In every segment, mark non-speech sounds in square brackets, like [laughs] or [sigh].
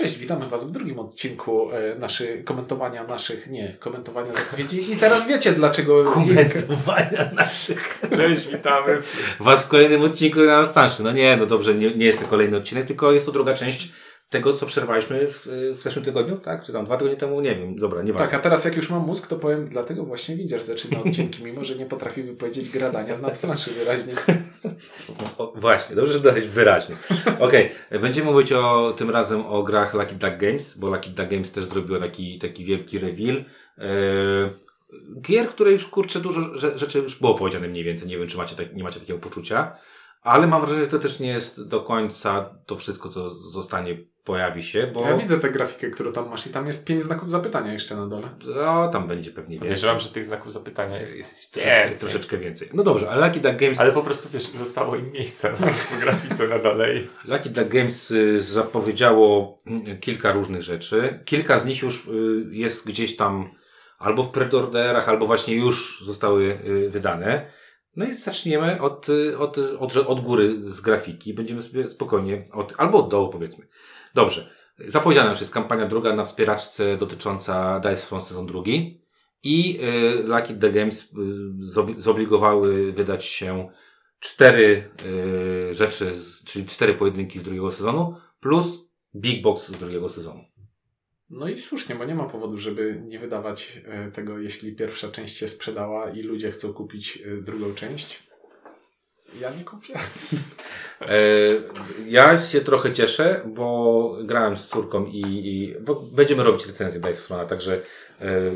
Cześć, witamy Was w drugim odcinku e, naszych komentowania naszych, nie, komentowania zapowiedzi. I teraz wiecie dlaczego. Komentowania naszych. Cześć, witamy. Was w kolejnym odcinku na planszy. No nie, no dobrze, nie, nie jest to kolejny odcinek, tylko jest to druga część tego, co przerwaliśmy w, w zeszłym tygodniu, tak? Czy tam dwa tygodnie temu, nie wiem, dobra, nie Tak, a teraz jak już mam mózg, to powiem, dlatego właśnie Widzier zaczyna odcinki, mimo że nie potrafi wypowiedzieć gradania z nadplanszy wyraźnie. O, właśnie, dobrze, że dodać wyraźnie. Okej, okay. będziemy mówić o tym razem o grach Lucky Duck Games, bo Lucky Duck Games też zrobiło taki, taki wielki reveal. Eee, gier, które już kurczę dużo rzeczy już było powiedziane mniej więcej. Nie wiem, czy macie tak, nie macie takiego poczucia. Ale mam wrażenie, że to też nie jest do końca to wszystko, co zostanie, pojawi się, bo... Ja widzę tę grafikę, którą tam masz i tam jest pięć znaków zapytania jeszcze na dole. No, tam będzie pewnie więcej. Podejrzewam, że tych znaków zapytania jest, jest troszeczkę, troszeczkę, więcej. No dobrze, ale Lucky Duck Games... Ale po prostu, wiesz, zostało im miejsce na grafice na dole. I... Lucky Duck Games y, zapowiedziało mm, kilka różnych rzeczy. Kilka z nich już y, jest gdzieś tam albo w predorderach, albo właśnie już zostały y, wydane. No i zaczniemy od, od, od, od góry z grafiki. Będziemy sobie spokojnie, od, albo od dołu powiedzmy. Dobrze. Zapowiedziana już jest kampania druga na wspieraczce dotycząca Dice Front sezon drugi. I y, Lucky The Games y, zobligowały wydać się cztery y, rzeczy, z, czyli cztery pojedynki z drugiego sezonu, plus Big Box z drugiego sezonu. No i słusznie, bo nie ma powodu, żeby nie wydawać e, tego, jeśli pierwsza część się sprzedała i ludzie chcą kupić e, drugą część. Ja nie kupię. E, ja się trochę cieszę, bo grałem z córką i, i będziemy robić recenzję Dice Throna, także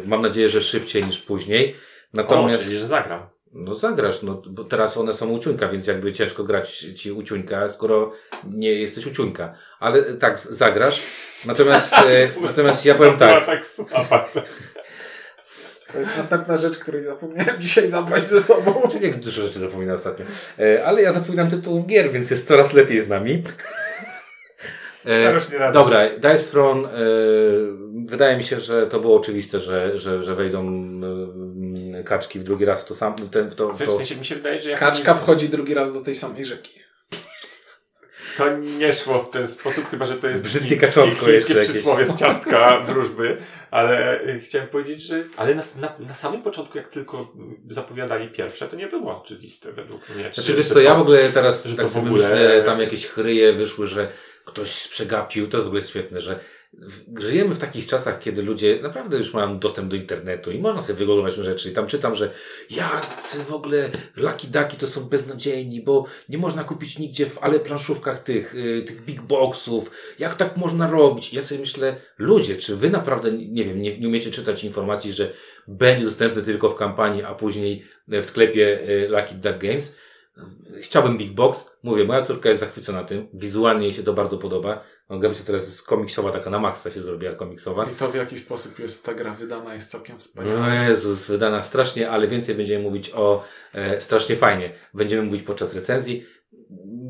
mam nadzieję, że szybciej niż później. Natomiast, o, czyli że zagram. No zagrasz, no bo teraz one są uciuńka, więc jakby ciężko grać ci uciuńka, skoro nie jesteś uciuńka. Ale tak, zagrasz. Natomiast, e, [laughs] natomiast ja powiem tak. tak To jest następna rzecz, której zapomniałem dzisiaj zabrać ze sobą. [laughs] Czyli jak dużo rzeczy zapominam ostatnio. E, ale ja zapominam tytułów gier, więc jest coraz lepiej z nami. [laughs] E, dobra, Dice Throne, e, wydaje mi się, że to było oczywiste, że, że, że wejdą kaczki w drugi raz w to samo. W, ten, w, to, w to... w sensie mi się wydaje, że... Kaczka nie... wchodzi drugi raz do tej samej rzeki. To nie szło w ten sposób, chyba że to jest brzydkie kaczątko chińskie przysłowie z ciastka [laughs] wróżby, ale chciałem powiedzieć, że ale na, na, na, samym początku, jak tylko zapowiadali pierwsze, to nie było oczywiste według mnie. Znaczy, wiesz co, ja w ogóle teraz tak sobie ogóle... myślę, tam jakieś chryje wyszły, że ktoś przegapił, to w ogóle jest świetne, że żyjemy w takich czasach, kiedy ludzie naprawdę już mają dostęp do internetu i można sobie wygooglować rzeczy. I tam czytam, że jak w ogóle Lucky Ducky to są beznadziejni, bo nie można kupić nigdzie w ale planszówkach tych, yy, tych big boxów. Jak tak można robić? ja sobie myślę, ludzie, czy wy naprawdę, nie wiem, nie, nie umiecie czytać informacji, że będzie dostępny tylko w kampanii, a później w sklepie yy, Lucky Duck Games? Chciałbym Big Box. Mówię, moja córka jest zachwycona tym. Wizualnie jej się to bardzo podoba. No, się teraz jest komiksowa, taka na maksa się zrobiła komiksowa. I to w jaki sposób jest ta gra wydana jest całkiem wspaniała. No Jezus, wydana strasznie, ale więcej będziemy mówić o e, strasznie fajnie. Będziemy mówić podczas recenzji.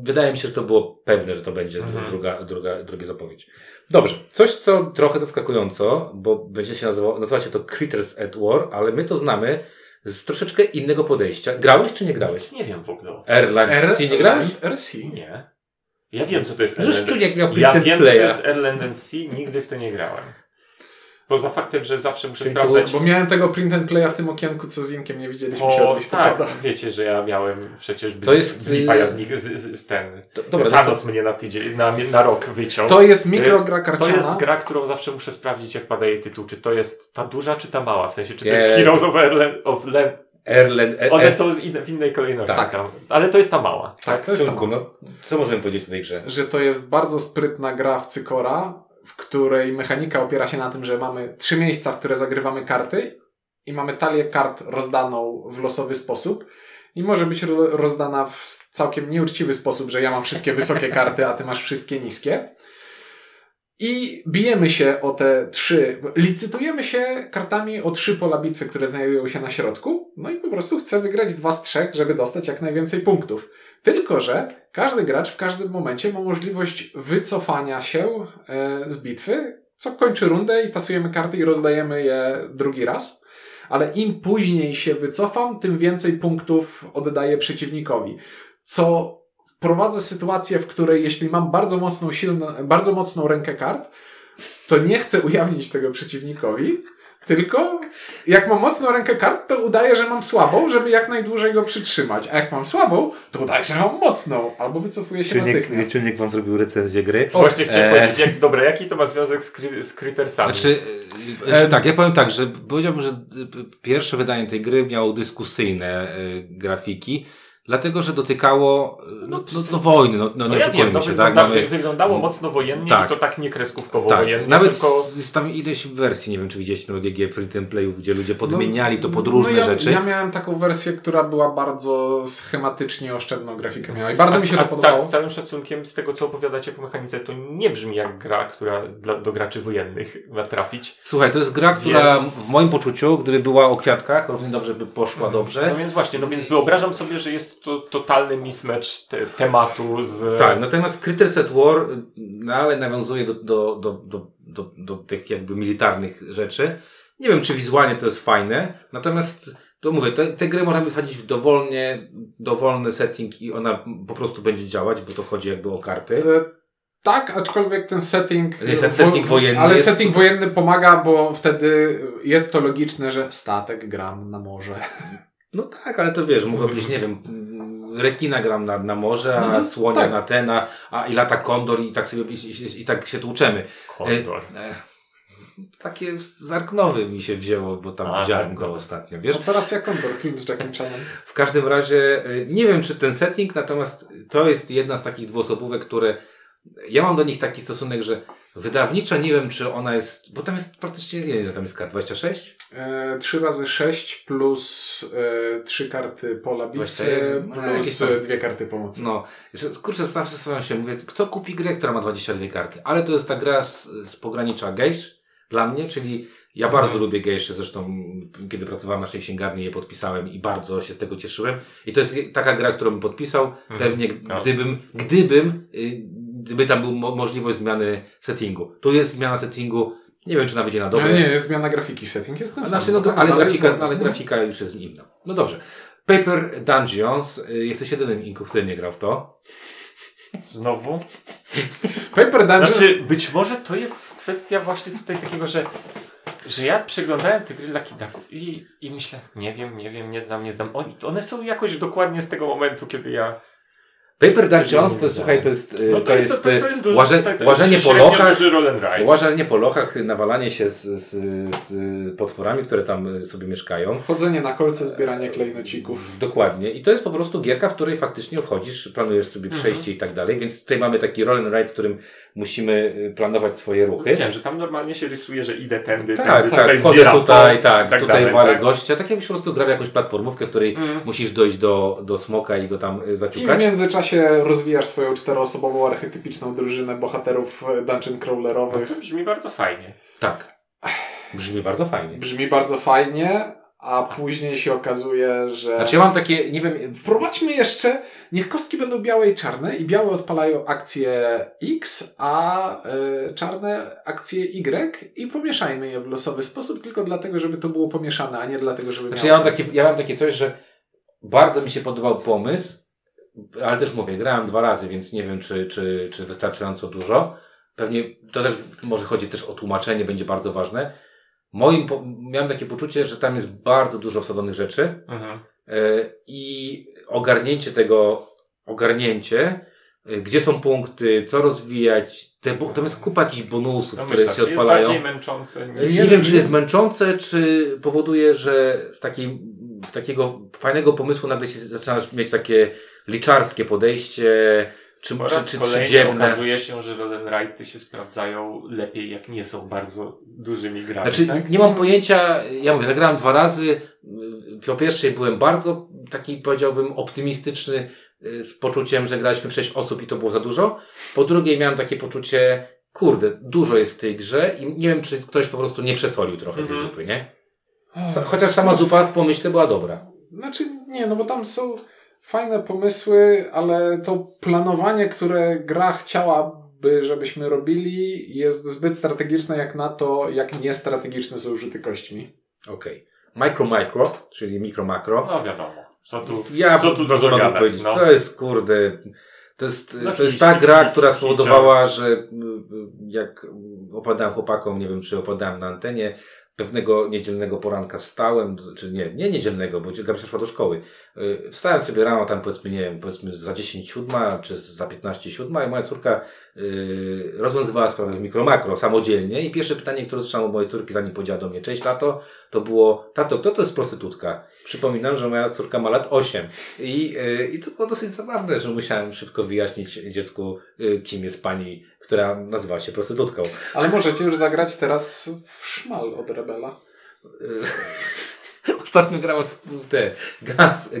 Wydaje mi się, że to było pewne, że to będzie mhm. druga, druga, druga zapowiedź. Dobrze. Coś, co trochę zaskakująco, bo będzie się nazywa, nazywa się to Critters at War, ale my to znamy z troszeczkę innego podejścia. Grałeś czy nie grałeś? nie wiem w ogóle. Airline R nie grałeś? RC? Nie. Ja wiem, co to jest miał Ja wiem, co to jest Erland Sea, nigdy w to nie grałem. Poza faktem, że zawsze muszę Czyli sprawdzać. Bo, bo, miałem tego print and playa w tym okienku, co z Inkiem nie widzieliśmy o, się od listopada. Tak, wiecie, że ja miałem przecież to jest Lipa, ja z, z, z, ten to, dobra, Thanos to... mnie na tydzień, na, na rok wyciął. To jest mikrogra karciana. To jest gra, którą zawsze muszę sprawdzić, jak pada jej tytuł. Czy to jest ta duża, czy ta mała? W sensie, czy to jest Heroes of, of Land, Erlen, er, One są w innej kolejności. Tak. Tam. Ale to jest ta mała. Tak, tak? to jest ta mała. No, co możemy powiedzieć o tej grze? Że to jest bardzo sprytna gra w Cykora, w której mechanika opiera się na tym, że mamy trzy miejsca, w które zagrywamy karty i mamy talię kart rozdaną w losowy sposób. I może być rozdana w całkiem nieuczciwy sposób, że ja mam wszystkie wysokie karty, a ty masz wszystkie niskie. I bijemy się o te trzy, licytujemy się kartami o trzy pola bitwy, które znajdują się na środku. No i po prostu chcę wygrać dwa z trzech, żeby dostać jak najwięcej punktów. Tylko, że każdy gracz w każdym momencie ma możliwość wycofania się e, z bitwy, co kończy rundę i tasujemy karty i rozdajemy je drugi raz. Ale im później się wycofam, tym więcej punktów oddaję przeciwnikowi. Co wprowadzę sytuację, w której jeśli mam bardzo mocną, silną, bardzo mocną rękę kart, to nie chcę ujawnić tego przeciwnikowi, tylko jak mam mocną rękę kart, to udaję, że mam słabą, żeby jak najdłużej go przytrzymać. A jak mam słabą, to udaję, że mam mocną. Albo wycofuję się Czujnik, natychmiast. czujnik wam zrobił recenzję gry. O, Właśnie chciałem E, powiedzieć, jak, dobra, jaki to ma związek z, kry, z Crittersami? Znaczy, e, znaczy tak, ja powiem tak, że powiedziałbym, że e, pierwsze wydanie tej gry miało dyskusyjne e, grafiki, dlatego, że dotykało e, no, no, no wojny, no, no, No nie ja wiem, no, się, wygląda, tak? Mamy, wyglądało mocno wojennie Tak. i to tak nie kreskówkowo tak, wojennie, nawet tylko... jest tam ileś wersji, nie wiem czy widzieliście na GG Print and Playu, gdzie ludzie podmieniali to pod różne no ja, rzeczy. Ja miałem taką wersję, która była bardzo schematycznie oszczędną grafikę miała i bardzo a, mi się a to podobało. z całym szacunkiem, z tego co opowiadacie po mechanice, to nie brzmi jak gra, która dla, do graczy wojennych ma trafić. Słuchaj, to jest gra, która Więc- w moim poczuciu, gdyby była o kwiatkach, równie dobrze by poszła dobrze. No więc właśnie, no więc wyobrażam sobie, że jest to totalny mismatch te, tematu z... Tak, natomiast Critters at War dalej nawiązuje do, do, do, do, do, do tych jakby militarnych rzeczy. Nie wiem, czy wizualnie to jest fajne, natomiast to mówię, te, te gry można by wsadzić w dowolnie, dowolny setting i ona po prostu będzie działać, bo to chodzi jakby o karty. E, Tak, aczkolwiek ten setting. Jest setting wojenny Ale jest- setting wojenny pomaga, bo wtedy jest to logiczne, że statek gram na morze. No tak, ale to wiesz, mogło być, nie wiem, rekina gram na, na morze, a Mhm, słonia tak. na ten, a, a i lata kondor i tak sobie, i, i, i tak się tłuczemy. Kondor. E, e, takie z Arknowy mi się wzięło, bo tam A, widziałem tak, go ostatnio, wiesz? Operacja Condor, film z Jackiem Chanem. W każdym razie, y, nie wiem czy ten setting, natomiast to jest jedna z takich dwuosobówek, które ja mam do nich taki stosunek, że wydawniczo nie wiem, czy ona jest, bo tam jest praktycznie, nie wiem, tam jest kart, 26? E, 3 razy 6 plus e, 3 karty pola bitwy 21, no, plus tam. dwie karty pomocy. No, kurczę, zawsze zastanawiam się, mówię, kto kupi grę, która ma 22 karty? Ale to jest ta gra z, z pogranicza gejsz dla mnie, czyli ja bardzo lubię gejsze, zresztą kiedy pracowałem w naszej księgarni je podpisałem i bardzo się z tego cieszyłem. I to jest taka gra, którą bym podpisał, Mhm. pewnie No. gdybym, gdybym, y, gdyby tam był mo możliwość zmiany settingu. Tu jest zmiana settingu, nie wiem czy ona wyjdzie na dobre. No, nie, jest zmiana grafiki, setting jest ten A sam. Znaczy, no, Tak, ale, jest grafika, no, ale grafika już jest inna. No dobrze. Paper Dungeons, y, jesteś jedynym inku, który nie grał w to. Znowu? Paper Dungeons Znaczy, być może to jest kwestia właśnie tutaj takiego, że, że ja przeglądałem te gry Lucky Ducków i, i myślę, nie wiem, nie wiem, nie znam, nie znam. Oni, one są jakoś dokładnie z tego momentu, kiedy ja... Paper Dungeons, to widziałem. słuchaj, to jest, y, No to jest, to, to, to jest duży, łaże, tak, tak, łażenie po lochach, łażenie po lochach, nawalanie się z, z, z potworami, które tam sobie mieszkają. Chodzenie na kolce, zbieranie klejnocików. Dokładnie. I to jest po prostu gierka, w której faktycznie chodzisz, planujesz sobie Mhm. przejście i tak dalej, więc tutaj mamy taki roll and ride, w którym musimy planować swoje ruchy. Wiedziałem, że tam normalnie się rysuje, że idę tędy, Tak, tędy, tak, tutaj wchodzę zbieram tutaj, to, tak, tak tutaj walę tak? gościa, tak jakbyś po prostu grał jakąś platformówkę, w której Mm. musisz dojść do, do smoka i go tam y, I w zaciukać. Międzyczasie rozwijasz swoją czteroosobową archetypiczną drużynę bohaterów e, dungeon No crawlerowych. to brzmi bardzo fajnie. Tak. Brzmi bardzo fajnie. Brzmi bardzo fajnie, a później się okazuje, że... Znaczy ja mam takie, nie wiem, Wprowadźmy jeszcze, niech kostki będą białe i czarne i białe odpalają akcję X, a y, czarne akcję Y i pomieszajmy je w losowy sposób tylko dlatego, żeby to było pomieszane, a nie dlatego, żeby Znaczy ja mam, sens. takie, ja mam takie coś, że bardzo mi się podobał pomysł, ale też mówię, grałem dwa razy, więc nie wiem, czy, czy, czy wystarczająco dużo. Pewnie to też może chodzi też o tłumaczenie, będzie bardzo ważne. Moim, miałem takie poczucie, że tam jest bardzo dużo wsadzonych rzeczy Mhm. e, i ogarnięcie tego, ogarnięcie, e, gdzie są punkty, co rozwijać, te, tam jest kupa jakichś bonusów, No które myślę, się że jest odpalają. bardziej męczące Nie, niż... wiem, czy jest męczące, czy powoduje, że z takiej, z takiego fajnego pomysłu nagle się zaczynasz mieć takie liczarskie podejście, czy, Po czy, raz czy, czy dziebne. okazuje się, że and ride się sprawdzają lepiej, jak nie są bardzo dużymi grami. Znaczy, tak? nie mam pojęcia, ja mówię, zagrałem dwa razy. Po pierwszej byłem bardzo taki, powiedziałbym, optymistyczny, y, z poczuciem, że graliśmy w sześć osób i to było za dużo. Po drugiej miałem takie poczucie, kurde, dużo jest w tej grze i nie wiem, czy ktoś po prostu nie przesolił trochę tej Mhm. zupy, nie? Chociaż sama zupa w pomyśle była dobra. Znaczy nie, no bo tam są fajne pomysły, ale to planowanie, które gra chciałaby, żebyśmy robili, jest zbyt strategiczne jak na to, jak niestrategiczne są rzuty kośćmi. Okej. Micro micro, czyli mikro makro. No wiadomo. Co tu, Ja co tu dużo gadać, powiedzieć. no. To jest kurde. To jest, no, to jest ta gra, która spowodowała, że jak opadałem chłopakom, nie wiem czy opadałem na antenie, pewnego niedzielnego poranka wstałem, czy nie, nie niedzielnego, bo Gabia przeszła do szkoły. Y, wstałem sobie rano, tam powiedzmy, nie wiem, powiedzmy za 10 siódma, czy za 15 siódma i moja córka yy, rozwiązywała sprawę w mikro-makro samodzielnie i pierwsze pytanie, które słyszałem od mojej córki, zanim powiedziała do mnie, cześć tato, to było, tato, kto to jest prostytutka? Przypominam, że moja córka ma lat 8 i, yy, i to było dosyć zabawne, że musiałem szybko wyjaśnić dziecku, yy, kim jest pani, która nazywa się prostytutką. Ale możecie już zagrać teraz w szmal od Rebela. [laughs] [laughs] Ostatnio grała te gas,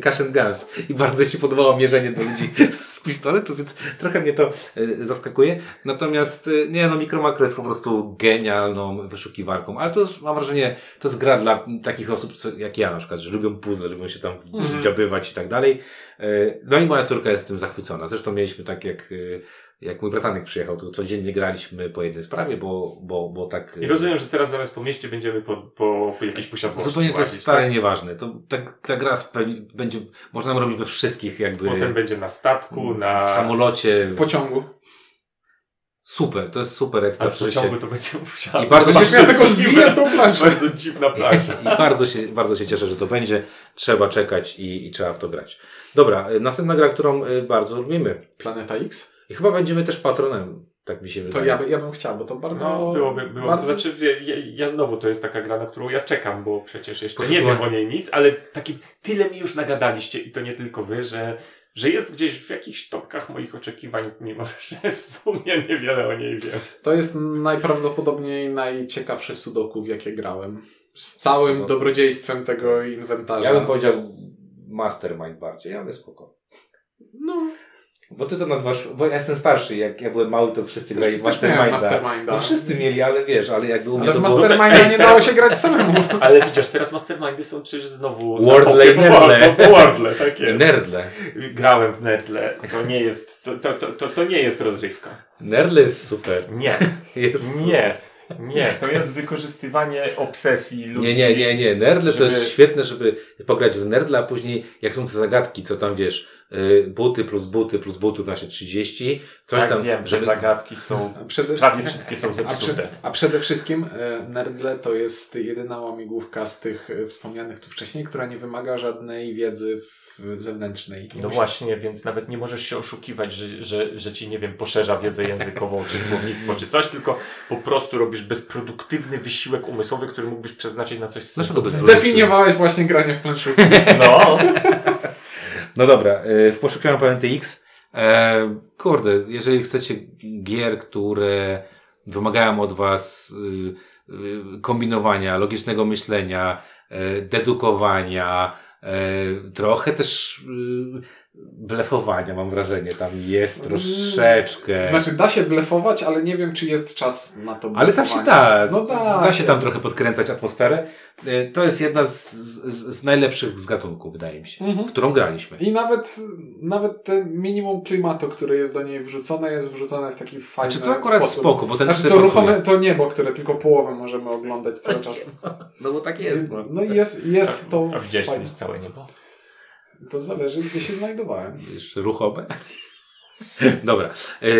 cash and gas i bardzo się podobało mierzenie do ludzi [laughs] z pistoletu, więc trochę mnie to e, zaskakuje. Natomiast e, nie no, Micro Macro jest po prostu genialną wyszukiwarką, ale to jest, mam wrażenie, to jest gra dla takich osób jak ja na przykład, że lubią puzzle, lubią się tam mhm. dziabywać i tak dalej. E, no i moja córka jest tym zachwycona. Zresztą mieliśmy tak jak jak mój bratanek przyjechał, to codziennie graliśmy po jednej sprawie, bo, bo, bo tak... I rozumiem, że teraz zamiast po mieście będziemy po, po, po jakiejś posiadłości Zupełnie to jest stare tak? nieważne. To, ta, ta gra będzie, można robić we wszystkich jakby... Potem będzie na statku, na... W samolocie. W pociągu. Super, to jest super ekstra w pociągu to będzie musiało. I bardzo się cieszę, tego zwijętą planszę. Bardzo dziwna plansza. I bardzo się, bardzo się cieszę, że to będzie. Trzeba czekać i, i trzeba w to grać. Dobra, y, następna gra, którą y, bardzo lubimy. Planeta X? I chyba będziemy też patronem. Tak mi się wydaje. To ja, by, ja bym chciał, bo to bardzo. No, byłoby, było. Bardzo... To znaczy, ja, ja, znowu to jest taka gra, na którą ja czekam, bo przecież jeszcze nie wiem o niej nic, ale taki tyle mi już nagadaliście i to nie tylko wy, że, że jest gdzieś w jakichś topkach moich oczekiwań, mimo [laughs] że w sumie niewiele o niej wiem. To jest najprawdopodobniej najciekawszy sudoku, w jakie grałem. Z całym sudoku. dobrodziejstwem tego inwentarza. Ja bym powiedział Mastermind bardziej, ale spoko. No, bo ty to nazwasz, bo ja jestem starszy, jak ja byłem mały, to wszyscy grali w Masterminda. Masterminda. No wszyscy mieli, ale wiesz, ale jakby u mnie ale to Masterminda było... nie dało się grać samemu. [laughs] ale widzisz, teraz Mastermindy są przecież znowu Wordle i Nerdle. Wordle, tak jest. Nerdle. Grałem w Nerdle. To nie jest, to, to, to, to nie jest rozrywka. Nerdle jest super. Nie. [laughs] jest nie. Nie, to jest wykorzystywanie obsesji ludzi. Nie, nie, nie, nie. Nerdle żeby... to jest świetne, żeby pograć w Nerdle, a później jak są te zagadki, co tam wiesz, buty plus buty plus butów nasze 30. Coś tak, tam, wiem, że zagadki są, przede... prawie wszystkie są zepsute. A, przed, a przede wszystkim e, Nerdle to jest jedyna łamigłówka z tych e, wspomnianych tu wcześniej, która nie wymaga żadnej wiedzy zewnętrznej. No musi... właśnie, więc nawet nie możesz się oszukiwać, że, że, że ci, nie wiem, poszerza wiedzę językową, czy słownictwo, czy coś, tylko po prostu robisz bezproduktywny wysiłek umysłowy, który mógłbyś przeznaczyć na coś sensownego. Zdefiniowałeś właśnie granie w planszówki. No. No dobra, y, w poszukiwaniu Planety X. E, kurde, jeżeli chcecie gier, które wymagają od Was y, y, kombinowania, logicznego myślenia, e, dedukowania, e, trochę też blefowania, mam wrażenie, tam jest troszeczkę. Znaczy, da się blefować, ale nie wiem, czy jest czas na to blefowanie. Ale tam się da. No da, da się. się tam trochę podkręcać atmosferę. Y, to jest jedna z, z, z najlepszych z gatunku, wydaje mi się, mhm. którą graliśmy. I nawet, nawet ten minimum klimatu, które jest do niej wrzucone, jest wrzucone w taki fajny znaczy, to akurat sposób. spoko, bo ten znaczy, to ruchome, to niebo, które tylko połowę możemy oglądać cały [laughs] czas. No bo tak jest. No, no jest, jest to... A widziałeś kiedyś całe niebo? To zależy, gdzie się znajdowałem. Jeszcze ruchome. [laughs] Dobra. E,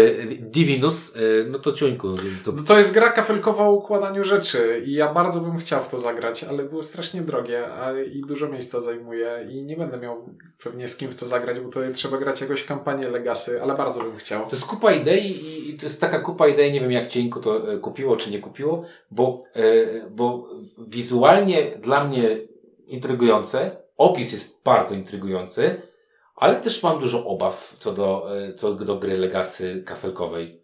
Divinus, e, no to ciuńku. To... No to jest gra kafelkowa o układaniu rzeczy i ja bardzo bym chciał w to zagrać, ale było strasznie drogie a i dużo miejsca zajmuje i nie będę miał pewnie z kim w to zagrać, bo to trzeba grać jakąś kampanię Legacy, ale bardzo bym chciał. To jest kupa idei i to jest taka kupa idei, nie wiem jak cienku to e, kupiło czy nie kupiło, bo, bo wizualnie dla mnie intrygujące, opis jest bardzo intrygujący, ale też mam dużo obaw co do, e, co do gry Legacy kafelkowej.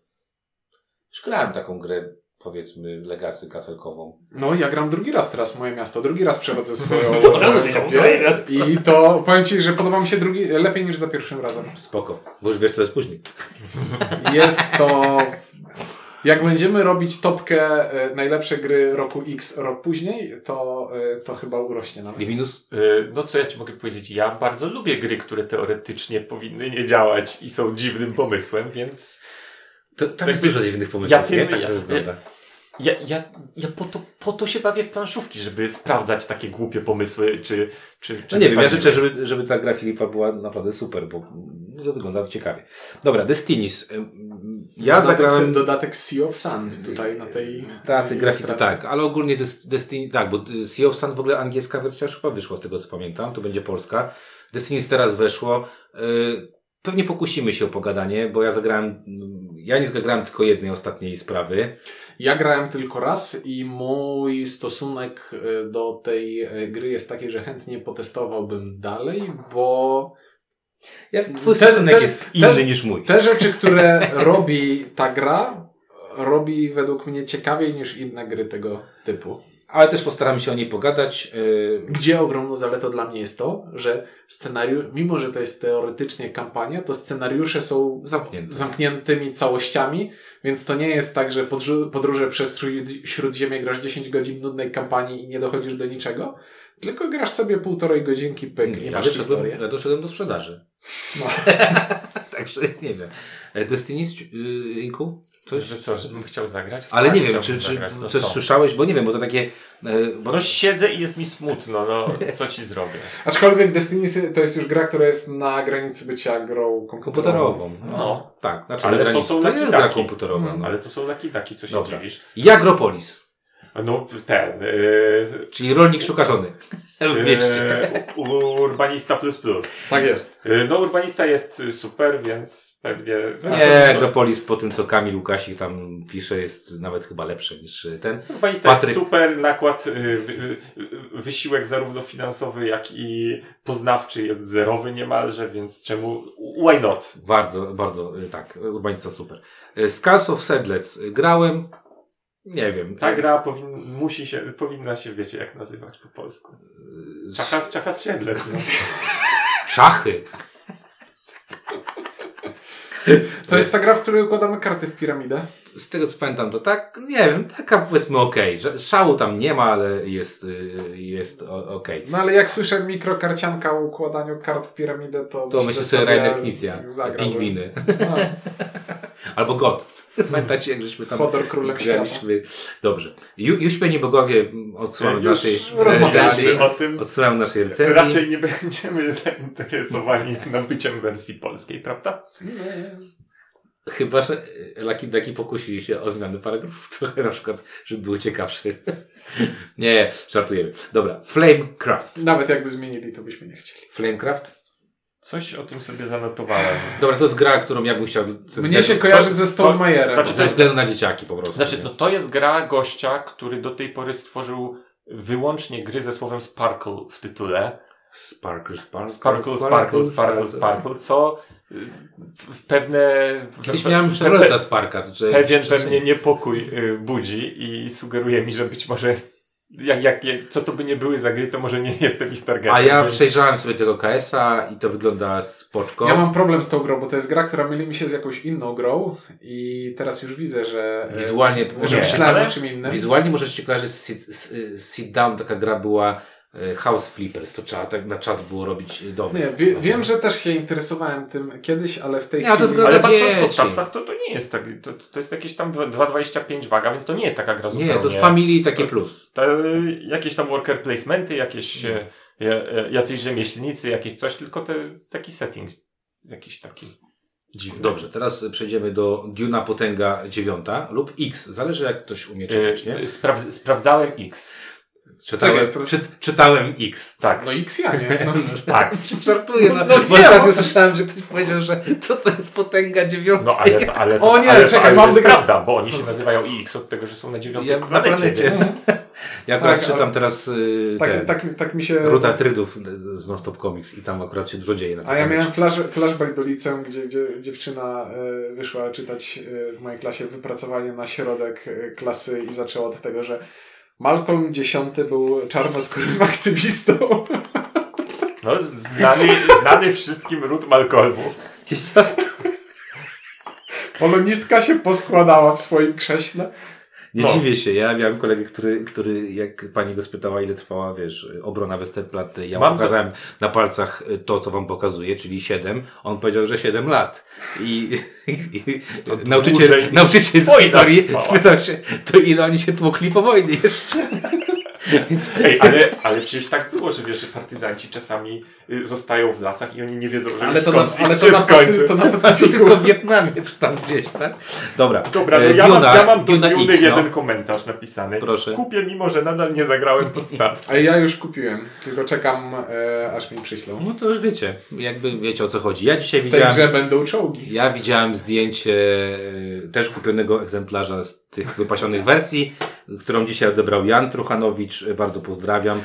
Już grałem taką grę, powiedzmy, Legacy kafelkową. No, ja gram drugi raz teraz moje miasto. Drugi raz przechodzę swoją [laughs] kopię. I to powiem Ci, że podoba mi się drugi, lepiej niż za pierwszym razem. Spoko, bo już wiesz, co jest później. Jest to jak będziemy robić topkę e, najlepsze gry roku X rok później, to, e, to chyba urośnie nawet. Divinus? E, no co ja Ci mogę powiedzieć? Ja bardzo lubię gry, które teoretycznie powinny nie działać i są dziwnym pomysłem, więc... To, tak jest dużo dziwnych pomysłów, ja tym, nie? Tak ja, to wygląda. Ja, ja, ja po, to, po to się bawię w planszówki, żeby sprawdzać takie głupie pomysły, czy... czy, czy no nie wiem, ja życzę, żeby, żeby ta gra Filipa była naprawdę super, bo to wygląda ciekawie. Dobra, Destinis. Ja dodatek, zagrałem... Dodatek Sea of Sand tutaj na tej... Ta, tej grafiki, tak, ale ogólnie Destiny, tak, bo Sea of Sand w ogóle angielska wersja już chyba wyszła z tego co pamiętam, to będzie polska. Destinis teraz weszło. Y, pewnie pokusimy się o pogadanie, bo ja zagrałem, ja nie zagrałem tylko jednej ostatniej sprawy. Ja grałem tylko raz i mój stosunek y, do tej y, gry jest taki, że chętnie potestowałbym dalej, bo ja, twój te, stosunek te, jest inny te, niż mój. Te rzeczy, które [laughs] robi ta gra, robi według mnie ciekawiej niż inne gry tego typu ale też postaramy się o niej pogadać. Y, Gdzie ogromną zaletą dla mnie jest to, że scenariusz, mimo że to jest teoretycznie kampania, to scenariusze są Zamknięte. zamkniętymi całościami, więc to nie jest tak, że podróże przez Śródziemie grasz 10 godzin nudnej kampanii i nie dochodzisz do niczego, tylko grasz sobie półtorej godzinki pyk nie, i masz ja historię. Ja doszedłem do sprzedaży. No. [laughs] Także nie wiem. E, Destiny, Inku? Coś? Że co, żebym chciał zagrać? Ale nie wiem, czy, czy no coś co? słyszałeś, bo nie wiem, bo to takie... E, bo... No siedzę i jest mi smutno, no co ci zrobię? [laughs] Aczkolwiek Destiny to jest już gra, która jest na granicy bycia grą komputerową. No, no. tak. Znaczy ale to są to jest gra komputerowa. Hmm. No. Ale to są lakidaki, co się Dobra. dziwisz? Jagropolis. No ten. Yy, Czyli rolnik szuka żony. [laughs] W mieście. Yy, urbanista plus plus. Tak jest. Yy, no urbanista jest super, więc pewnie... Nie, Agropolis po tym co Kamil Łukasik tam pisze jest nawet chyba lepszy niż ten. Urbanista Patryk... jest super, nakład, yy, wysiłek zarówno finansowy jak i poznawczy jest zerowy niemalże, więc czemu... Why not? Bardzo, bardzo, tak. Urbanista super. Scars of Sedlec grałem, nie wiem. Ta gra powin, musi się, powinna się, wiecie, jak nazywać po polsku. Czachas, czachas siedlec. No. Czachy. [laughs] To jest ta gra, w której układamy karty w piramidę. Z tego co pamiętam, to tak, nie wiem, taka powiedzmy okej. Okay. Szału tam nie ma, ale jest, y, jest okej. Okay. No ale jak słyszę mikrokarcianka o układaniu kart w piramidę, to, to myślę sobie Rainer Knizia, pingwiny. No. [laughs] Albo God. Pamiętacie, jak żeśmy tam Hodor królem graliśmy. Dobrze. Ju, już Panie Bogowie odsłamy naszej recenzji. o tym. Odsłamy naszej recenzji. Raczej nie będziemy [laughs] zainteresowani nabyciem wersji polskiej, prawda? Nie. Chyba, że Laki Daki pokusili się o zmianę paragrafów [laughs] trochę na przykład, żeby były ciekawsze. [laughs] nie, żartujemy. Dobra, Flamecraft. Nawet jakby zmienili, to byśmy nie chcieli. Flamecraft? Coś o tym sobie zanotowałem. Dobra, to jest gra, którą ja bym chciał... Mnie się kojarzy ze Stonemayerem. Znaczy, ze względu na dzieciaki po prostu. Znaczy, no to jest gra gościa, który do tej pory stworzył wyłącznie gry ze słowem Sparkle w tytule. Sparkle, sparkle, sparkle, sparkle, sparkle, sparkle, co w pewne... Kiedyś miałem Charlotte Sparka. Pewien we mnie niepokój y, budzi i sugeruje mi, że być może jak, jak, jak, co to by nie były za gry, to może nie jestem ich targetem. A ja więc... przejrzałem sobie tego KS-a i to wygląda spoczko. Ja mam problem z tą grą, bo to jest gra, która myli mi się z jakąś inną grą i teraz już widzę, że wizualnie, że myślałem o czym innym. Wizualnie możesz się kojarzyć z sit, sit Down, taka gra była E, house Flippers, to trzeba tak na czas było robić dom. Nie, wie, wiem, że też się interesowałem tym kiedyś, ale w tej nie, chwili... ale patrząc po stacjach, to, to nie jest tak, to, to jest jakieś tam 2,25 waga, więc to nie jest taka gra zupełnie... Nie, to jest Family takie plus. To, jakieś tam worker placementy, jakieś e, jacyś rzemieślnicy, jakieś coś, tylko te, taki setting jakiś taki dziwny. Dobrze, teraz przejdziemy do Duna Potęga 9 lub X, zależy jak ktoś umie czytać, nie? Spraw sprawdzałem X. Czytałem, czy, czytałem X. Tak. No X ja nie. No, [laughs] tak. [laughs] Żartuję. No, no, bo ostatnio słyszałem, że ktoś powiedział, że to to jest potęga dziewiąta. No ale to, ale to, O nie, ale, czekaj, ale mam to jest prawda, bo oni się nazywają X od tego, że są na dziewiątej ja, planecie. planecie. Ja akurat tak, czytam teraz y, tak, te, tak, tak mi się... Ruta Trydów z Nonstop Comics i tam akurat się dużo dzieje. Na A ja miałem flash, flashback do liceum, gdzie, gdzie dziewczyna y, wyszła czytać y, w mojej klasie wypracowanie na środek klasy i zaczęła od tego, że Malcolm X był czarnoskórym [laughs] aktywistą. No, znany, znany wszystkim ród Malcolmów. Polonistka się poskładała w swoim krześle. Nie no. dziwię się, ja miałem kolegę, który, który jak pani go spytała, ile trwała, wiesz, obrona Westerplatte, ja mu pokazałem co? na palcach to, co wam pokazuje, czyli 7. On powiedział, że 7 lat. I, i, i nauczyciel, nauczyciel z historii spytał się, to ile oni się tłukli po wojnie jeszcze. [laughs] Ej, ale, ale przecież tak było, że wiesz, że partyzanci czasami y, zostają w lasach i oni nie wiedzą, że ale to na, ale to na, Pacy, to na Pacyfiku. [laughs] tylko w Wietnamie, czy tam gdzieś, tak? Dobra. Dobra, no ja, Duna, mam, ja mam do Duny X, no. jeden no. komentarz napisany. Proszę. Kupię, mimo że nadal nie zagrałem podstaw. A ja już kupiłem, tylko czekam, e, aż mi przyślą. No to już wiecie, jakby wiecie o co chodzi. Ja dzisiaj w widziałem... W będą czołgi. Ja widziałem zdjęcie e, też kupionego egzemplarza z tych wypasionych wersji, którą dzisiaj odebrał Jan Truchanowicz. Bardzo pozdrawiam.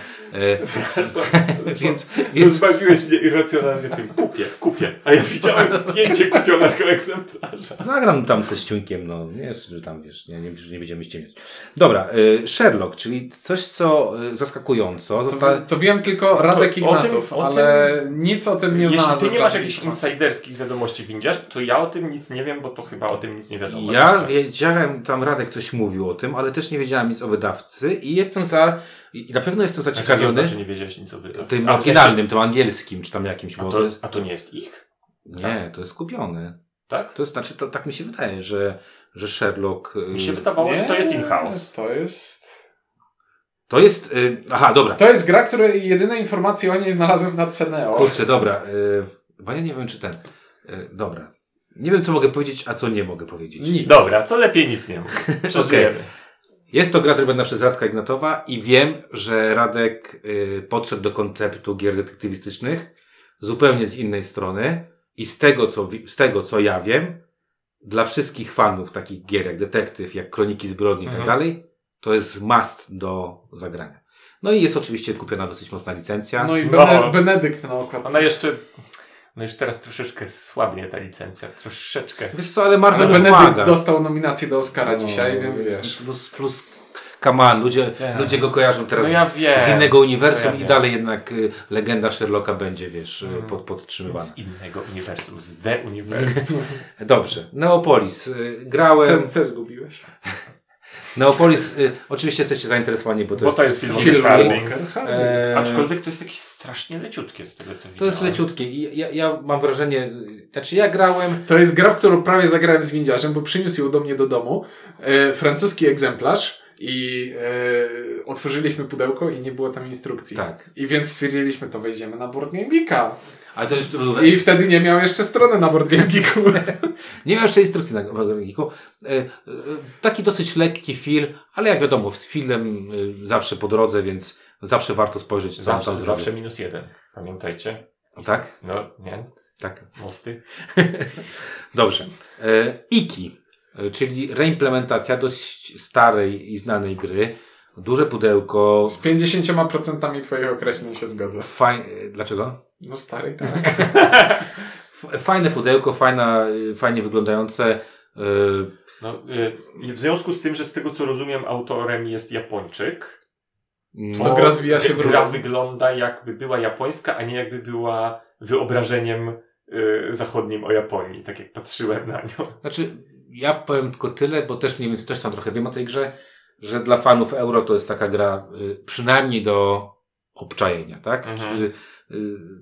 Przepraszam. [laughs] więc, więc... Zbawiłeś mnie irracjonalnie tym. Kupię, kupię. A ja widziałem [laughs] zdjęcie kupionego egzemplarza. Zagram tam ze ściunkiem, no. Nie, że tam wiesz, nie, nie, nie będziemy ściemiać. Dobra, y, Sherlock, czyli coś, co y, zaskakująco. Zosta... To, to, wiem tylko Radek to, Ignatow, tym, ale tym, nic o tym nie Jeśli znalazłem. ty nie masz jakichś insiderskich wiadomości windziarz, to ja o tym nic nie wiem, bo to chyba o tym nic nie wiadomo. Ja wiedziałem, tam Radek coś mówił o tym, ale też nie wiedziałem nic o wydawcy i jestem za i na pewno jestem zaciekawiony. A co znaczy nie wiedziałeś nic o wydawcy? Tym oryginalnym, tym angielskim, czy tam jakimś. A to, to jest... a to nie jest ich? Nie, to jest kupiony. Tak? To znaczy, to, tak mi się wydaje, że, że Sherlock... Mi się wydawało, nie, że to jest in-house. To jest... To jest... Y, aha, dobra. To jest gra, której jedyne informacje o niej znalazłem na Ceneo. Kurczę, dobra. Y, bo ja nie wiem, czy ten... Y, dobra. Nie wiem, co mogę powiedzieć, a co nie mogę powiedzieć. Nic. Dobra, to lepiej nic nie mów. [laughs] Przeżyjemy. Okay. Jest to gra zrobiona przez Radka Ignatowa i wiem, że Radek y, podszedł do konceptu gier detektywistycznych zupełnie z innej strony i z tego, co, z tego, co ja wiem, dla wszystkich fanów takich gier jak Detektyw, jak Kroniki Zbrodni i tak mhm. dalej, to jest must do zagrania. No i jest oczywiście kupiona dosyć mocna licencja. No i Bene no. Benedykt na okładce. Ona jeszcze no już teraz troszeczkę słabnie ta licencja, troszeczkę. Wiesz co, ale Marvel ale Benedykt dostał nominację do Oscara no, dzisiaj, więc wiesz. Plus, plus come on, ludzie, ludzie go kojarzą teraz no ja z innego uniwersum no ja i dalej jednak y, legenda Sherlocka będzie, wiesz, y, mm. pod, podtrzymywana. Z innego uniwersum, z The Uniwersum. [laughs] Dobrze. Neopolis. Y, grałem... C, C zgubiłeś. [laughs] Neopolis, y, oczywiście jesteście zainteresowani, bo to, bo jest, to jest film, film Harding. E... Aczkolwiek to jest jakieś strasznie leciutkie z tego, co widziałem. To jest leciutkie i ja, ja mam wrażenie, znaczy ja grałem... To jest gra, w którą prawie zagrałem z windziarzem, bo przyniósł ją do mnie do domu. E, francuski egzemplarz i e, otworzyliśmy pudełko i nie było tam instrukcji. Tak. I więc stwierdziliśmy, to wejdziemy na Board Game Geeka. Ale to już. I wtedy nie miał jeszcze strony na Board Game Geeku. [laughs] nie miał jeszcze instrukcji na Board Game Geeku. E, e, taki dosyć lekki film, ale jak wiadomo, z filmem e, zawsze po drodze, więc zawsze warto spojrzeć. Zawsze, tam zawsze minus jeden. Pamiętajcie. Tak? No, nie? Tak. Mosty. [laughs] Dobrze. Iki, czyli reimplementacja dość starej i znanej gry. Duże pudełko. Z 50% twoich określeń się zgodzę. Fajne. Dlaczego? No stary, tak. [laughs] Fajne pudełko, fajna, fajnie wyglądające. Y, no, y, w związku z tym, że z tego co rozumiem, autorem jest Japończyk. To, to gra zwija się w Gra wygląda jakby była japońska, a nie jakby była wyobrażeniem y, zachodnim o Japonii, tak jak patrzyłem na nią. Znaczy, ja powiem tylko tyle, bo też nie wiem, coś tam trochę wiem o tej grze, że dla fanów euro to jest taka gra przynajmniej do obczajenia, tak? Mhm. Y,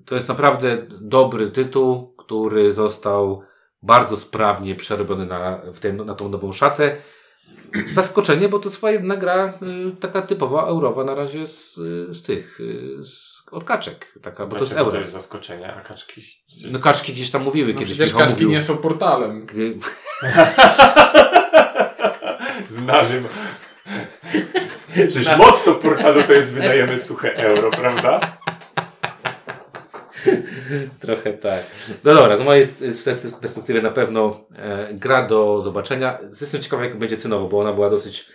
to jest naprawdę dobry tytuł, który został bardzo sprawnie przerobiony na, w ten, na tą nową szatę. Zaskoczenie, bo to jest jedna gra y, taka typowa eurowa na razie z, z tych, y, z, od kaczek. Taka, bo to jest euro. to jest zaskoczenie, a kaczki... No kaczki gdzieś tam mówiły no kiedyś. Przecież kaczki mówił. nie są portalem. [laughs] Znamy. [laughs] Przecież motto portalu to jest wydajemy suche euro, prawda? Trochę tak. No dobra, z mojej perspektywy na pewno e, gra do zobaczenia. Jestem ciekawy, jak będzie cenowo, bo ona była dosyć,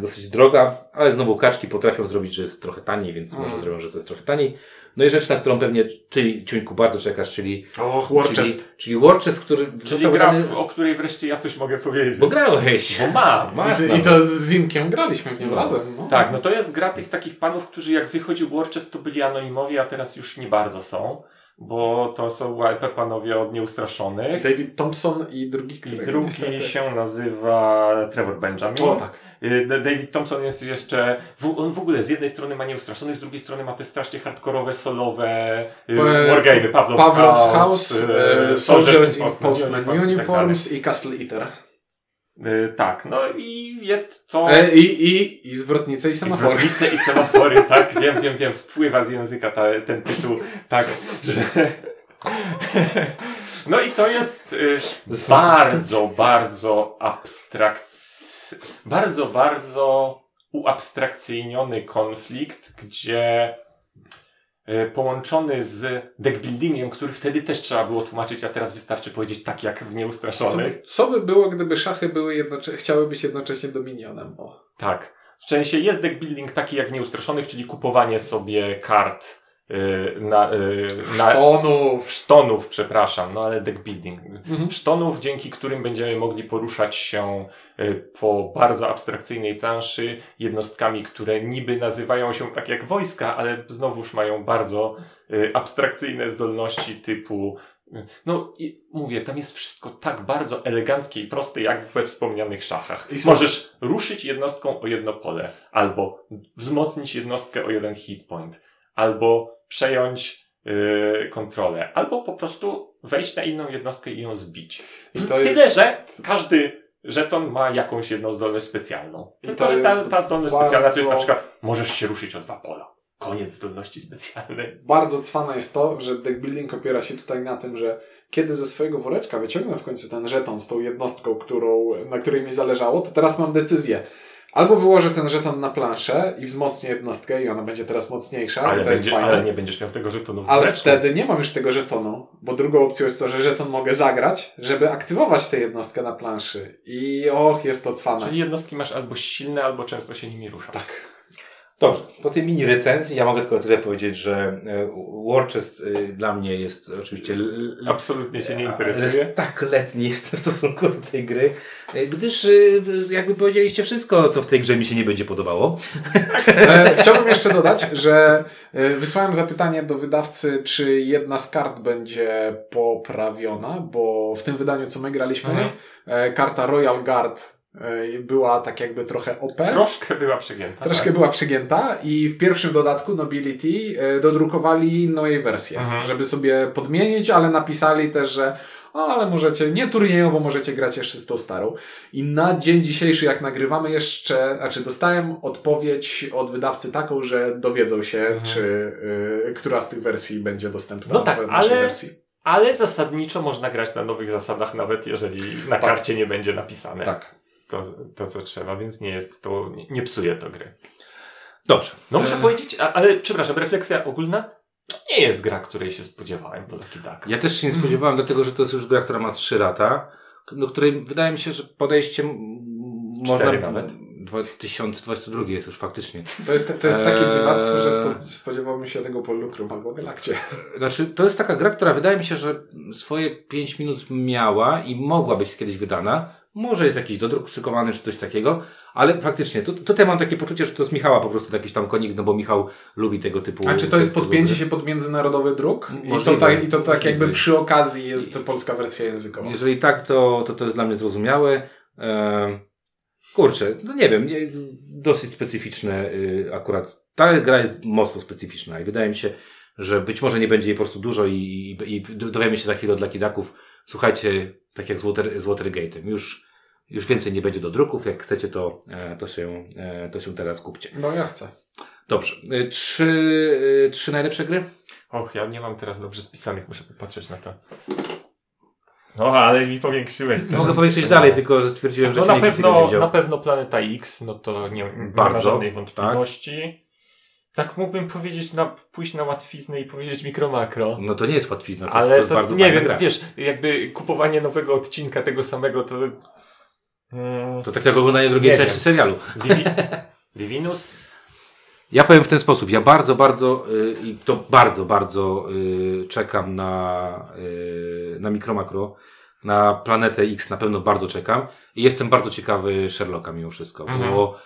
dosyć droga, ale znowu kaczki potrafią zrobić, że jest trochę taniej, więc mm. może zrobią, że to jest trochę taniej. No i rzecz, na którą pewnie ty, Ciuńku, bardzo czekasz, czyli... Och, Warchest. Czyli, czyli Warchest, który... Czyli gra, dany... o której wreszcie ja coś mogę powiedzieć. Bo grałeś. Bo mam. [laughs] Masz I, I to z Zimkiem graliśmy w nim no. razem. No. Tak, no to jest gra tych takich panów, którzy jak wychodził Warchest, to byli anonimowi, a teraz już nie bardzo są. Bo to są łajpe panowie od nieustraszonych. David Thompson i drugi, I drugi niestety... się nazywa Trevor Benjamin. O, tak. Y, David Thompson jest jeszcze, on w ogóle z jednej strony ma nieustraszonych, z drugiej strony ma te strasznie hardkorowe, solowe y, wargamey, Pawlow's, Pawlow's House, House y, Soldiers in Postman Uniforms i, tak i Castle Eater. Yy, tak, no i jest to... E, i, i, I zwrotnice i semafory. I zwrotnice i semafory, [laughs] tak, wiem, wiem, wiem, spływa z języka ta, ten tytuł, tak, że... [laughs] No i to jest y, bardzo, bardzo abstrakcyjny, bardzo, bardzo uabstrakcyjniony konflikt, gdzie połączony z deckbuildingiem, który wtedy też trzeba było tłumaczyć, a teraz wystarczy powiedzieć tak jak w Nieustraszonych. Co, co by było, gdyby szachy były chciały być jednocześnie dominionem? O. Tak. W sensie jest deckbuilding taki jak w Nieustraszonych, czyli kupowanie sobie kart na, y, na, sztonów. Sztonów, przepraszam, no ale deckbuilding. Mhm. Sztonów, dzięki którym będziemy mogli poruszać się y, po bardzo abstrakcyjnej planszy jednostkami, które niby nazywają się tak jak wojska, ale znowuż mają bardzo abstrakcyjne zdolności typu no i mówię, tam jest wszystko tak bardzo eleganckie i proste, jak we wspomnianych szachach. I Możesz ruszyć jednostką o jedno pole, albo wzmocnić jednostkę o jeden hit point albo przejąć yy, kontrolę, albo po prostu wejść na inną jednostkę i ją zbić. I to Tyle, jest... że każdy żeton ma jakąś jedną zdolność specjalną. I Tylko, że ta, ta zdolność bardzo... specjalna to jest na przykład możesz się ruszyć o dwa pola. Koniec zdolności specjalnej. Bardzo cwane jest to, że deckbuilding opiera się tutaj na tym, że kiedy ze swojego woreczka wyciągnę w końcu ten żeton z tą jednostką, którą, na której mi zależało, to teraz mam decyzję Albo wyłożę ten żeton na planszę i wzmocnię jednostkę i ona będzie teraz mocniejsza. Ale, to będzie, jest ale nie będziesz miał tego żetonu w Ale wtedy nie mam już tego żetonu, bo drugą opcją jest to, że żeton mogę zagrać, żeby aktywować tę jednostkę na planszy. I och, jest to cwane. Czyli jednostki masz albo silne, albo często się nimi rusza. Tak. Dobrze, po tej mini recenzji ja mogę tylko tyle powiedzieć, że e, Warchest e, dla mnie jest oczywiście... Absolutnie Cię nie interesuje. Jest tak letni jestem w stosunku do tej gry, e, gdyż jakby powiedzieliście wszystko, co w tej grze mi się nie będzie podobało. [laughs] Chciałbym jeszcze dodać, że wysłałem zapytanie do wydawcy, czy jedna z kart będzie poprawiona, bo w tym wydaniu, co my graliśmy, mhm. karta Royal Guard była tak jakby trochę OP. Troszkę była przegięta. Troszkę tak. była przegięta i w pierwszym dodatku Nobility e, dodrukowali inną jej wersję, mhm. żeby sobie podmienić, ale napisali też, że o, ale możecie, nie turniejowo możecie grać jeszcze z tą starą. I na dzień dzisiejszy, jak nagrywamy jeszcze, znaczy dostałem odpowiedź od wydawcy taką, że dowiedzą się, mhm. czy y, która z tych wersji będzie dostępna no tak, w naszej ale... wersji. Ale zasadniczo można grać na nowych zasadach, nawet jeżeli na tak. karcie nie będzie napisane. Tak to, to, co trzeba, więc nie jest to, nie, nie psuje to gry. Dobrze. No muszę e... powiedzieć, ale przepraszam, refleksja ogólna, to nie jest gra, której się spodziewałem po taki tak. Ja też się nie spodziewałem, mm. dlatego że to jest już gra, która ma 3 lata, do której wydaje mi się, że podejście można... nawet. 2022 jest już faktycznie. To jest, to jest takie eee... dziwactwo, że spodziewałbym się tego po Lucrum albo Galakcie. Znaczy, to jest taka gra, która wydaje mi się, że swoje 5 minut miała i mogła być kiedyś wydana, może jest jakiś dodruk szykowany, czy coś takiego, ale faktycznie, tu, tutaj mam takie poczucie, że to z Michała po prostu jakiś tam konik, no bo Michał lubi tego typu... A czy to jest podpięcie się pod międzynarodowy druk? I to, tak, I to tak jakby przy okazji jest polska wersja językowa. Jeżeli tak, to to, to jest dla mnie zrozumiałe. Eee, kurczę, no nie wiem, dosyć specyficzne y, akurat. Ta gra jest mocno specyficzna i wydaje mi się, że być może nie będzie jej po prostu dużo i, i, i dowiemy się za chwilę od Lakidaków. Słuchajcie, tak jak z, Water, z Watergate'em. Już, już więcej nie będzie do druków. Jak chcecie, to, e, to, się, e, to się teraz kupcie. No ja chcę. Dobrze. E, trzy, trzy najlepsze gry? Och, ja nie mam teraz dobrze spisanych, muszę popatrzeć na to. No, ale mi powiększyłeś to. Mogę powiększyć dalej, tylko że stwierdziłem, że no, na pewno, na pewno Planeta X, no to nie, nie Bardzo, ma żadnej wątpliwości. Tak. Tak mógłbym powiedzieć, na, pójść na łatwiznę i powiedzieć mikro-makro. No to nie jest łatwizna, to Ale jest, to, to bardzo nie wiem, gra. wiesz, jakby kupowanie nowego odcinka tego samego to... Hmm, to tak jak oglądanie drugiej części serialu. Divi Divinus? [laughs] Ja powiem w ten sposób. Ja bardzo, bardzo yy, i to bardzo, bardzo yy, czekam na, yy, na mikro-makro. Na planetę X na pewno bardzo czekam. I jestem bardzo ciekawy Sherlocka mimo wszystko. Mhm. Bo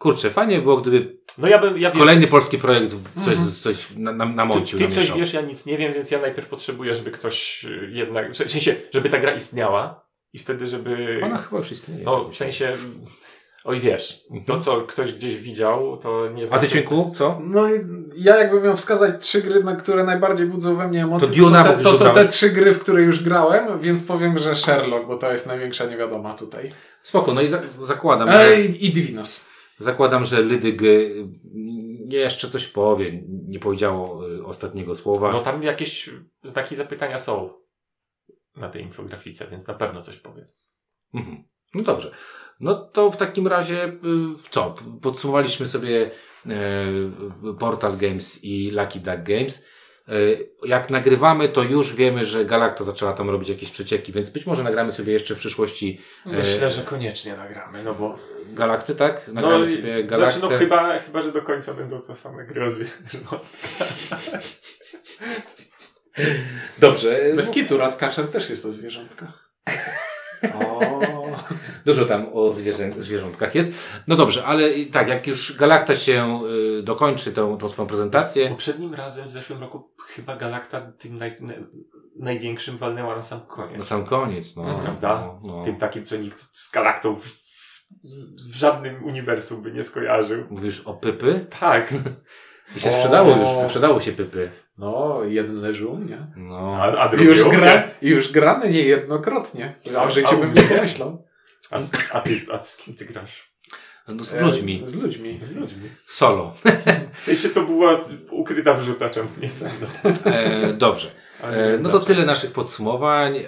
kurczę, fajnie było, gdyby No ja bym, ja wiesz, Kolejny polski projekt, coś, mm. coś na, na, namącił. Ty, ty coś wiesz, ja nic nie wiem, więc ja najpierw potrzebuję, żeby ktoś y, jednak, w sensie, żeby ta gra istniała i wtedy, żeby... Ona chyba już istnieje. No, w sensie... Oj wiesz, to co ktoś gdzieś widział, to nie znaczy... A ty Cienku, co? No ja jakbym miał wskazać trzy gry, na które najbardziej budzą we mnie emocje, to, to, są, te, to są te trzy gry, w które już grałem, więc powiem, że Sherlock, bo to jest największa niewiadoma tutaj. Spoko, no i za zakładam, Ej, że... I Divinos. Zakładam, że Lydyg jeszcze coś powie, nie powiedziało y, ostatniego słowa. No tam jakieś znaki zapytania są na tej infografice, więc na pewno coś powie. Mhm. No dobrze. No to w takim razie y, co? Podsumowaliśmy sobie y, Portal Games i Lucky Duck Games. Jak nagrywamy, to już wiemy, że Galacta zaczęła tam robić jakieś przecieki, więc być może nagramy sobie jeszcze w przyszłości. Myślę, że koniecznie nagramy, no bo Galakty, tak? Nagramy no, sobie Galaktę. Znaczy, no chyba, chyba, że do końca będą to same gry. Dobrze. Bez kitu, Radkaczer też jest o zwierzątkach. O. Dużo tam o zwierzę, zwierzątkach jest. No dobrze, ale tak, jak już Galakta się y, dokończy tą, tą swoją prezentację. Poprzednim razem w zeszłym roku chyba Galakta tym naj, największym walnęła na sam koniec. Na sam koniec, no. Prawda? No, no. Tym takim, co nikt z Galaktą w w żadnym uniwersum by nie skojarzył. Mówisz o Pypy? Tak. I się sprzedało już, sprzedało się Pypy. No, jeden leży u mnie. No. A, a drugi już, gra, już grany niejednokrotnie. A w życiu bym nie pomyślał. A, z, a, ty, a z kim ty grasz? No z ludźmi. E, z ludźmi. Z ludźmi. Solo. W sensie to była ukryta wrzuta, czemu nie e, Dobrze. E, no to tyle naszych podsumowań. E,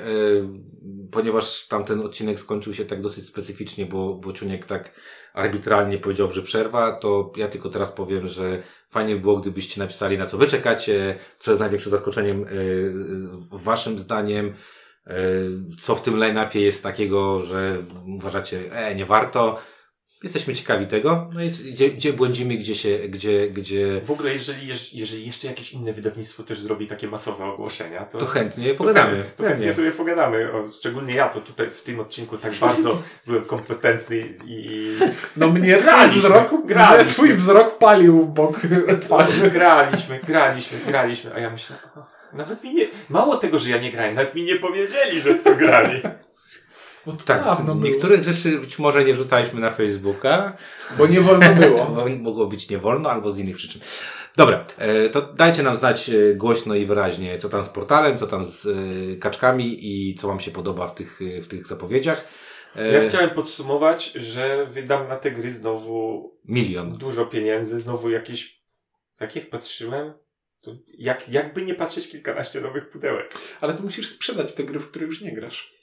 ponieważ tamten odcinek skończył się tak dosyć specyficznie, bo, bo Ciuniek tak arbitralnie powiedział, że przerwa, to ja tylko teraz powiem, że fajnie by było, gdybyście napisali, na co wy czekacie, co jest największym zaskoczeniem yy, waszym zdaniem, co w tym line-upie jest takiego, że uważacie, e, nie warto, Jesteśmy ciekawi tego, no i gdzie, gdzie błędzimy, gdzie się, gdzie, gdzie... W ogóle, jeżeli, jeżeli jeszcze jakieś inne wydawnictwo też zrobi takie masowe ogłoszenia, to... To chętnie pogadamy. To, chętnie sobie pogadamy. O, szczególnie ja to tutaj w tym odcinku tak bardzo [laughs] byłem kompetentny i... No mnie twój wzrok, graliśmy. Mnie twój wzrok palił w bok [laughs] twarzy. Graliśmy, graliśmy, graliśmy, a ja myślę, nawet mi nie... Mało tego, że ja nie grałem, nawet mi nie powiedzieli, że w to grali. Bo to tak, dawno niektórych było. rzeczy być może nie wrzucaliśmy na Facebooka. Bo nie wolno było. [laughs] bo mogło być nie wolno albo z innych przyczyn. Dobra, e, to dajcie nam znać e, głośno i wyraźnie, co tam z portalem, co tam z e, kaczkami i co Wam się podoba w tych, w tych zapowiedziach. Ja chciałem podsumować, że wydam na te gry znowu milion. Dużo pieniędzy, znowu jakieś, tak jak patrzyłem, to jak, jakby nie patrzeć kilkanaście nowych pudełek. Ale to musisz sprzedać te gry, w które już nie grasz.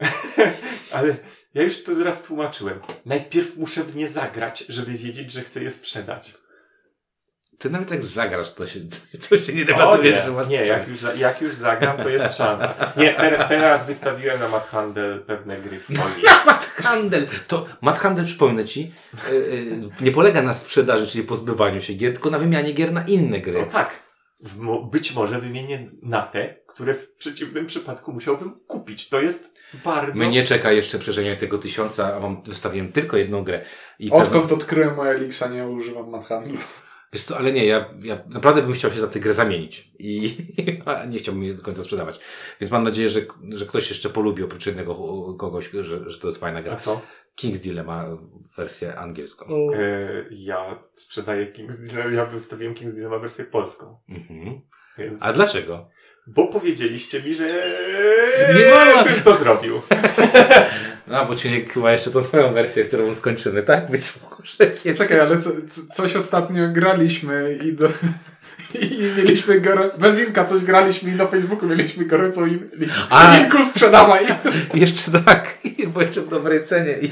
[laughs] Ale ja już to raz tłumaczyłem. Najpierw muszę w nie zagrać, żeby wiedzieć, że chcę je sprzedać. Ty nawet jak zagrasz, to się, [laughs] to się nie debatujesz, że masz Nie, jak już, jak już zagram, to jest szansa. Nie, ter, teraz wystawiłem na Madhandel pewne gry w folii. [laughs] Na Madhandel! To Madhandel, przypomnę Ci, yy, nie polega na sprzedaży, czyli pozbywaniu się gier, tylko na wymianie gier na inne gry. No tak. Być może wymienię na te, które w przeciwnym przypadku musiałbym kupić. To jest bardzo. Mnie nie czeka jeszcze przeżenie tego tysiąca, a mam wystawiłem tylko jedną grę. I Odkąd pewno... odkryłem moje Elixa, nie używam Manhandlu. Wiesz co, ale nie, ja, ja naprawdę bym chciał się za tę grę zamienić i [laughs] nie chciałbym jej do końca sprzedawać. Więc mam nadzieję, że, że ktoś jeszcze polubi oprócz jednego kogoś, że, że to jest fajna gra. A co? King's Dilemma wersję angielską. E, ja sprzedaję King's Dilemma, ja wystawiłem King's Dilemma wersję polską. Mhm. Więc... A dlaczego? Bo powiedzieliście mi, że nie wolno. bym to zrobił. [laughs] No, bo Ciuniek chyba jeszcze tą swoją wersję, którą skończymy, tak? Być może. Nie. Czekaj, ale co, co, coś ostatnio graliśmy i do... I mieliśmy gor... bez Inka coś graliśmy i na Facebooku mieliśmy gorącą in... A, Inku sprzedawaj. [laughs] Jeszcze tak, bo jeszcze w dobrej cenie i,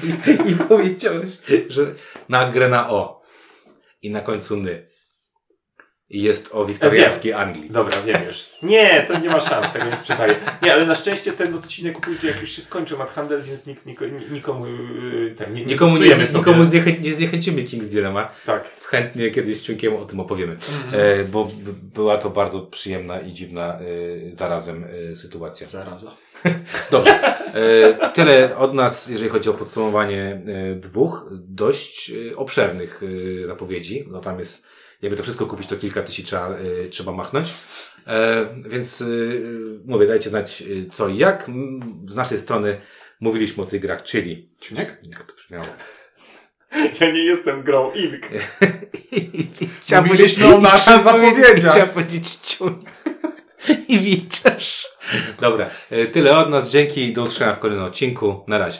i powiedziałeś, że na grę na O i na końcu ny. I jest o wiktoriańskiej Anglii. Dobra, wiem już. Nie, to nie ma szans, tego nie sprzedaję. Nie, ale na szczęście ten odcinek kupujcie, jak już się skończy handel, więc nikt, nikomu, nikomu, ten, nie, nikomu, nie, nikomu zniechę, nie zniechęcimy King's Dilemma. Tak. Chętnie kiedyś z Ciunkiem o tym opowiemy. Mhm. E, bo była to bardzo przyjemna i dziwna e, zarazem e, sytuacja. Zaraza. [laughs] Dobrze. E, tyle od nas, jeżeli chodzi o podsumowanie e, dwóch dość e, obszernych zapowiedzi. No tam jest jakby to wszystko kupić, to kilka tysięcy trzeba, y, trzeba machnąć. E, więc y, mówię, dajcie znać y, co i jak. Z naszej strony mówiliśmy o tych grach, czyli... Ciuniek? Jak to brzmiało? [laughs] Ja nie jestem grą Ink. [laughs] Chciałem powiedzieć o naszych zapowiedziach. Chciałem powiedzieć ciun. [laughs] I widzisz. Dobra, tyle od nas. Dzięki. Do usłyszenia w kolejnym odcinku. Na razie.